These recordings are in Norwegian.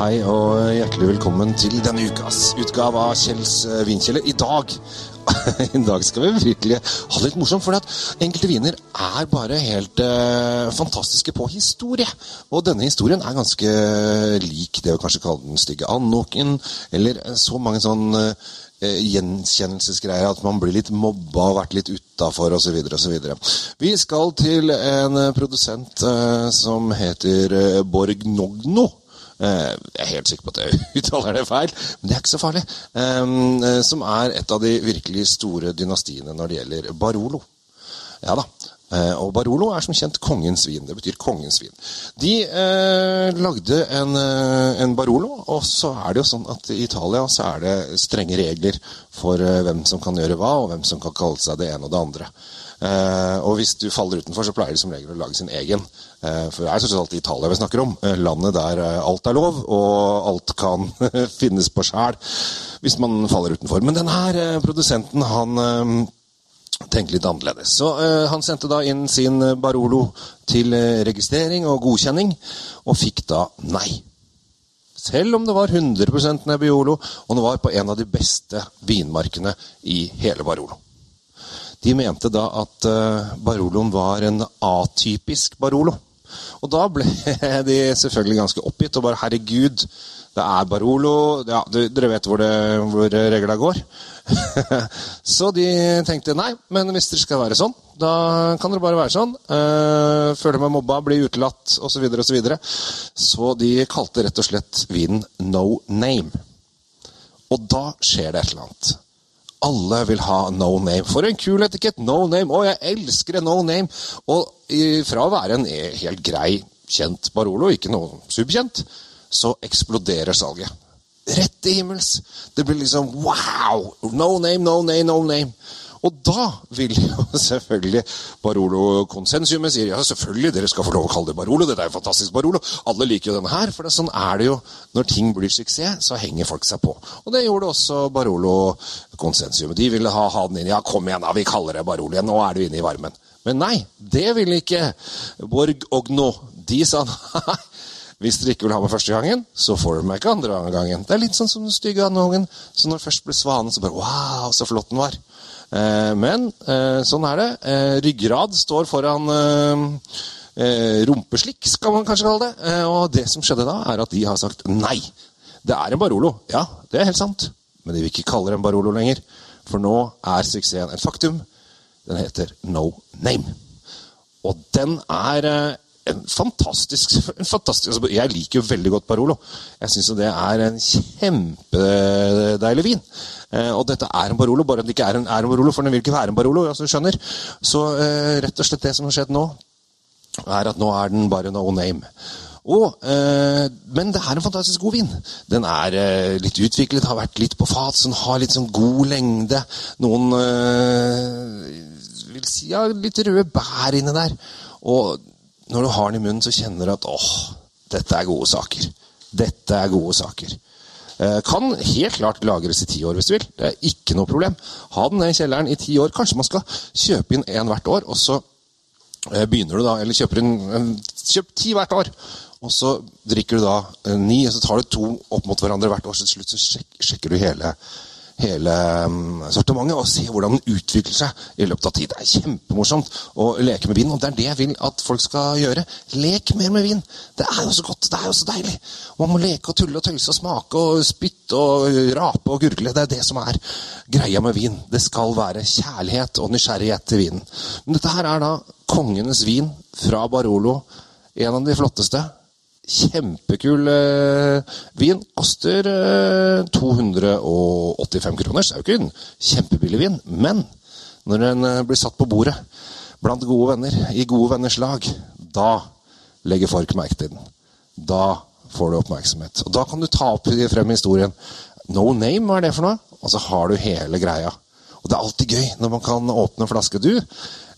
Hei og hjertelig velkommen til denne ukas utgave av Kjells eh, vinkjeller. I dag I dag skal vi virkelig ha det litt morsomt, for enkelte viner er bare helt eh, fantastiske på historie. Og denne historien er ganske lik det vi kanskje kaller den stygge annoken, eller så mange sånn eh, gjenkjennelsesgreier at man blir litt mobba og vært litt utafor osv. osv. Vi skal til en produsent eh, som heter eh, Borg Nogno. Eh, jeg er helt sikker på at jeg uttaler det feil, men det er ikke så farlig. Um, som er et av de virkelig store dynastiene når det gjelder Barolo. Ja da. Uh, og Barolo er som kjent kongens vin. Det betyr kongens vin. De eh, lagde en, uh, en, Barolo, og så er det jo sånn at i Italia så er det strenge regler for hvem som kan gjøre hva, og hvem som kan kalle seg det ene og det andre. og hvis du faller utenfor, så pleier de som regel å lage sin egen. Eh, for det er tross alt Italia vi snakker om. Eh, landet der eh, alt er lov, og alt kan finnes på sjæl hvis man faller utenfor. Men denne produsenten han tenkte litt annerledes. Så han sendte da inn sin Barolo til registrering og godkjenning, og fikk da nei. Selv om det var 100% Nebbiolo, og det var på en av de beste vinmarkene i hele Barolo. De mente da at Baroloen var en atypisk Barolo. Og da ble de selvfølgelig ganske oppgitt og bare Herregud, det er Barolo ja, Dere vet hvor, det, hvor regla går. så de tenkte nei, men hvis dere skal være sånn, da kan dere bare være sånn. Uh, føle meg mobba, bli utelatt osv. Så, videre, og så, videre. så de kalte rett og slett vinen No Name. Og da skjer det et eller annet. Alle vil ha no name. For en kul etikett! No name! Å, jeg elsker no name! Og fra å være en helt grei, kjent Barolo, ikke noe superkjent, så eksploderer salget. Rett til himmels! Det blir liksom wow! No name, no name, no name. Og da vil jo selvfølgelig Barolo-konsensumet sier ja, selvfølgelig, dere skal få lov å kalle det Barolo. Dette er jo fantastisk Barolo. Alle liker jo denne her. For det, sånn er det jo. Når ting blir suksess, så henger folk seg på. Og det gjorde også Barolo-konsensumet. De ville ha, ha den inn. Ja, kom igjen, da, vi kaller det Barolo igjen. Nå er du inne i varmen. Men nei, det ville ikke Borg og Gno. De sa nei. Hvis dere ikke vil ha meg første gangen, så får dere meg ikke andre gangen. Det er litt sånn som den stygge andungen. Så når det først ble svanen, så bare Wow, så flott den var. Eh, men eh, sånn er det. Eh, ryggrad står foran rumpeslikk, skal man kanskje kalle det. Og det som skjedde da, er at de har sagt nei. Det er en Barolo. Ja, det er helt sant. Men de vil ikke kalle det en Barolo lenger. For nå er suksessen et faktum. Den heter No Name. Og den er en fantastisk, en fantastisk altså, Jeg liker jo veldig godt Barolo. Jeg syns det er en kjempedeilig vin. Eh, og dette er en Barolo, bare at det ikke er en, er en Barolo, for den vil ikke være en Barolo. altså du skjønner. Så eh, rett og slett det som har skjedd nå, er at nå er den bare no name. Og, eh, men det er en fantastisk god vin. Den er eh, litt utviklet, har vært litt på fat, så den har litt sånn god lengde. Noen eh, vil si ja, litt røde bær inni der. Og når du har den i munnen, så kjenner du at åh, dette er gode saker. Dette er gode saker. Eh, kan helt klart lagres i ti år hvis du vil. Det er ikke noe problem. Ha den i kjelleren i ti år. Kanskje man skal kjøpe inn én hvert år, og så eh, begynner du da, eller kjøper inn Kjøp ti hvert år. Og så drikker du da eh, ni, og så tar du to opp mot hverandre hvert år. Så til slutt så sjekker du hele hele um, sortimentet og se hvordan den utvikler seg i løpet av tid. Det er kjempemorsomt å leke med vin, og det er det jeg vil at folk skal gjøre. Lek mer med vin. Det er jo så godt, det er jo så deilig. Man må leke og tulle og tøyse og smake og spytte og rape og gurgle. Det er det som er greia med vin. Det skal være kjærlighet og nysgjerrighet til vinen. Men dette her er da kongenes vin fra Barolo. En av de flotteste. Kjempekul eh, vin. Koster eh, 285 kroner, så er jo ikke en kjempebillig vin. Men når den eh, blir satt på bordet blant gode venner, i gode venners lag, da legger folk merke til den. Da får du oppmerksomhet. Og Da kan du ta opp frem historien. No name, hva er det for noe? Og så har du hele greia. Og det er alltid gøy når man kan åpne en flaske. Du,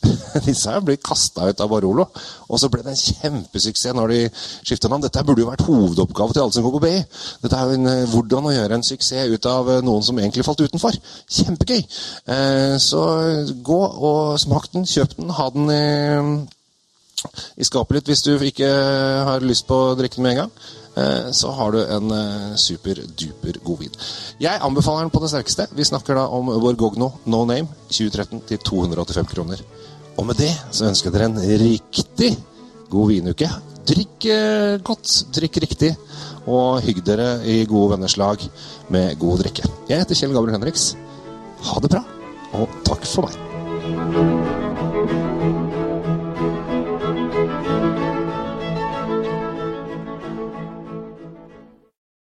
disse her ble kasta ut av Barolo. Og så ble det en kjempesuksess når de skifta navn. Dette burde jo vært hovedoppgave til alle som går på BI. Dette er jo en, eh, hvordan å gjøre en suksess ut av eh, noen som egentlig falt utenfor. Kjempegøy! Eh, så gå og smak den. Kjøp den. Ha den i, i skapet litt hvis du ikke har lyst på å drikke den med en gang. så har du en superduper god vin. Jeg anbefaler den på det sterkeste. Vi snakker da om Borgogno No Name 2013 til 285 kroner. Og med det så ønsker jeg dere en riktig god vinuke. Drikk eh, godt, drikk riktig, og hygg dere i gode venners lag med god drikke. Jeg heter Kjell Gabriel Henriks. Ha det bra, og takk for meg.